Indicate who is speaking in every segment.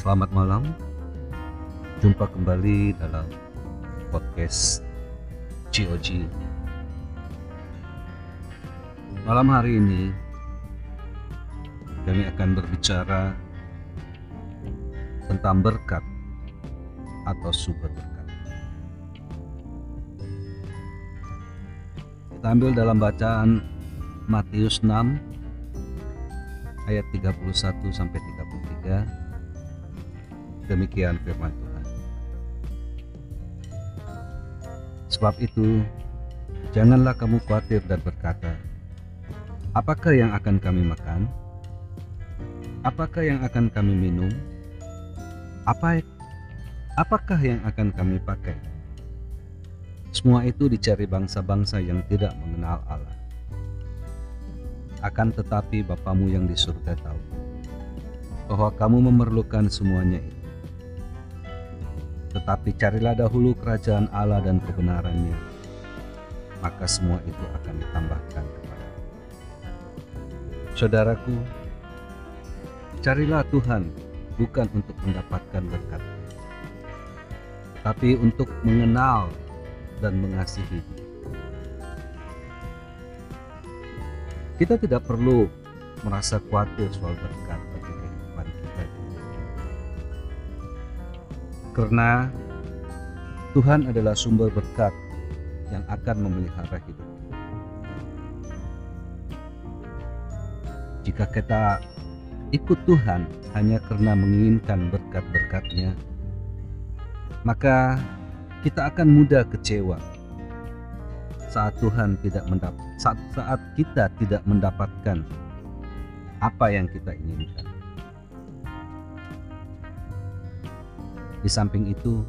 Speaker 1: Selamat malam. Jumpa kembali dalam podcast GOG. Malam hari ini kami akan berbicara tentang berkat atau sumber berkat. Kita ambil dalam bacaan Matius 6 ayat 31 sampai 33. Demikian firman Tuhan. Sebab itu, janganlah kamu khawatir dan berkata, apakah yang akan kami makan? Apakah yang akan kami minum? Apa apakah yang akan kami pakai? Semua itu dicari bangsa-bangsa yang tidak mengenal Allah. Akan tetapi Bapamu yang di surga tahu bahwa kamu memerlukan semuanya itu. Tetapi carilah dahulu kerajaan Allah dan kebenarannya, maka semua itu akan ditambahkan kepada. Saudaraku, carilah Tuhan bukan untuk mendapatkan berkat, tapi untuk mengenal dan mengasihi. Kita tidak perlu merasa khawatir soal berkat bagi Karena Tuhan adalah sumber berkat yang akan memelihara hidup. Jika kita ikut Tuhan hanya karena menginginkan berkat-berkatnya, maka kita akan mudah kecewa saat Tuhan tidak mendapat saat, saat kita tidak mendapatkan apa yang kita inginkan. Di samping itu,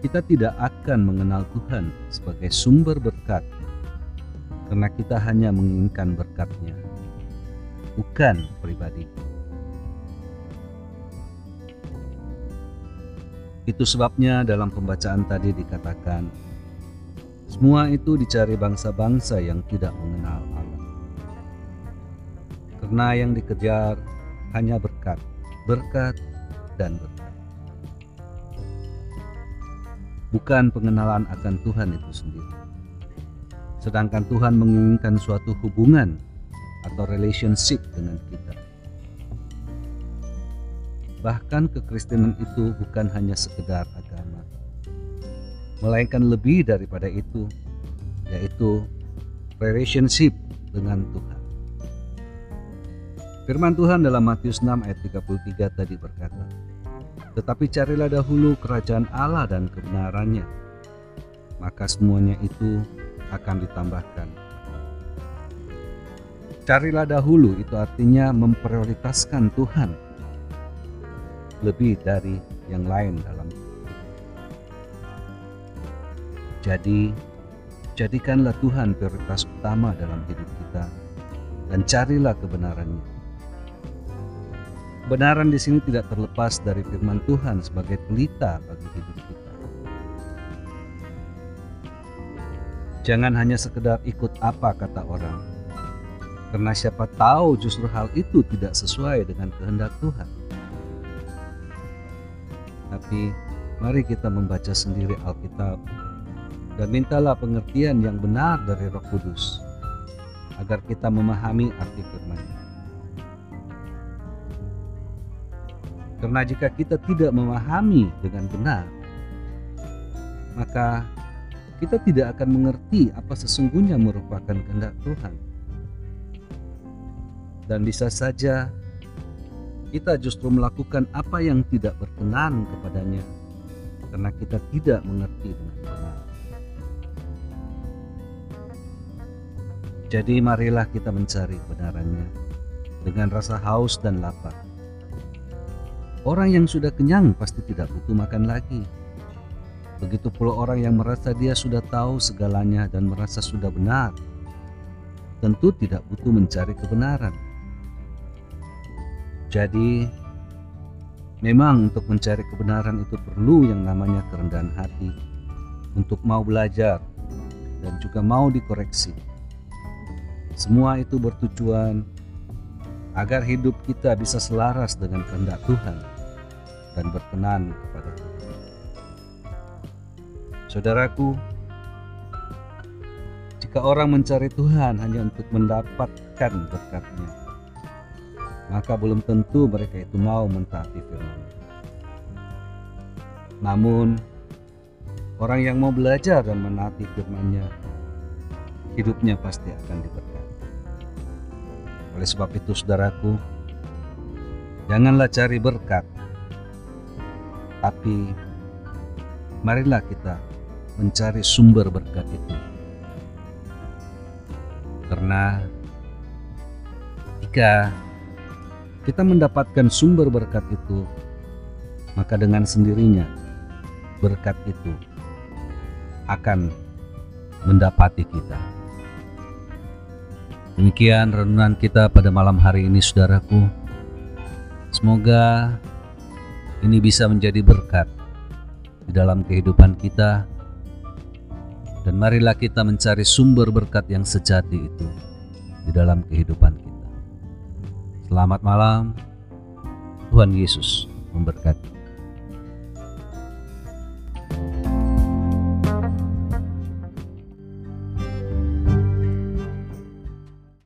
Speaker 1: kita tidak akan mengenal Tuhan sebagai sumber berkat karena kita hanya menginginkan berkatnya, bukan pribadi. Itu sebabnya dalam pembacaan tadi dikatakan, semua itu dicari bangsa-bangsa yang tidak mengenal Allah. Karena yang dikejar hanya berkat, berkat, dan berkat. Bukan pengenalan akan Tuhan itu sendiri. Sedangkan Tuhan menginginkan suatu hubungan atau relationship dengan kita. Bahkan kekristenan itu bukan hanya sekedar agama, melainkan lebih daripada itu, yaitu relationship dengan Tuhan. Firman Tuhan dalam Matius 6 ayat 33 tadi berkata, Tetapi carilah dahulu kerajaan Allah dan kebenarannya, maka semuanya itu akan ditambahkan. Carilah dahulu itu artinya memprioritaskan Tuhan lebih dari yang lain dalam. Jadi, jadikanlah Tuhan prioritas utama dalam hidup kita dan carilah kebenarannya. Kebenaran di sini tidak terlepas dari firman Tuhan sebagai pelita bagi hidup kita. Jangan hanya sekedar ikut apa kata orang, karena siapa tahu justru hal itu tidak sesuai dengan kehendak Tuhan. Tapi mari kita membaca sendiri Alkitab dan mintalah pengertian yang benar dari Roh Kudus agar kita memahami arti firman-Nya. Karena jika kita tidak memahami dengan benar, maka kita tidak akan mengerti apa sesungguhnya merupakan kehendak Tuhan. Dan bisa saja kita justru melakukan apa yang tidak berkenan kepadanya karena kita tidak mengerti dengan benar. Jadi marilah kita mencari kebenarannya dengan rasa haus dan lapar. Orang yang sudah kenyang pasti tidak butuh makan lagi. Begitu pula orang yang merasa dia sudah tahu segalanya dan merasa sudah benar, tentu tidak butuh mencari kebenaran. Jadi, memang untuk mencari kebenaran itu perlu yang namanya kerendahan hati, untuk mau belajar dan juga mau dikoreksi. Semua itu bertujuan agar hidup kita bisa selaras dengan kehendak Tuhan dan berkenan kepada Tuhan. Saudaraku, jika orang mencari Tuhan hanya untuk mendapatkan berkatnya, maka belum tentu mereka itu mau mentaati firman. Namun, orang yang mau belajar dan menaati firman-Nya, hidupnya pasti akan diberkati. Oleh sebab itu, saudaraku, janganlah cari berkat, tapi marilah kita mencari sumber berkat itu. Karena jika kita mendapatkan sumber berkat itu, maka dengan sendirinya berkat itu akan mendapati kita. Demikian renungan kita pada malam hari ini saudaraku. Semoga ini bisa menjadi berkat di dalam kehidupan kita dan marilah kita mencari sumber berkat yang sejati itu di dalam kehidupan kita. Selamat malam, Tuhan Yesus memberkati.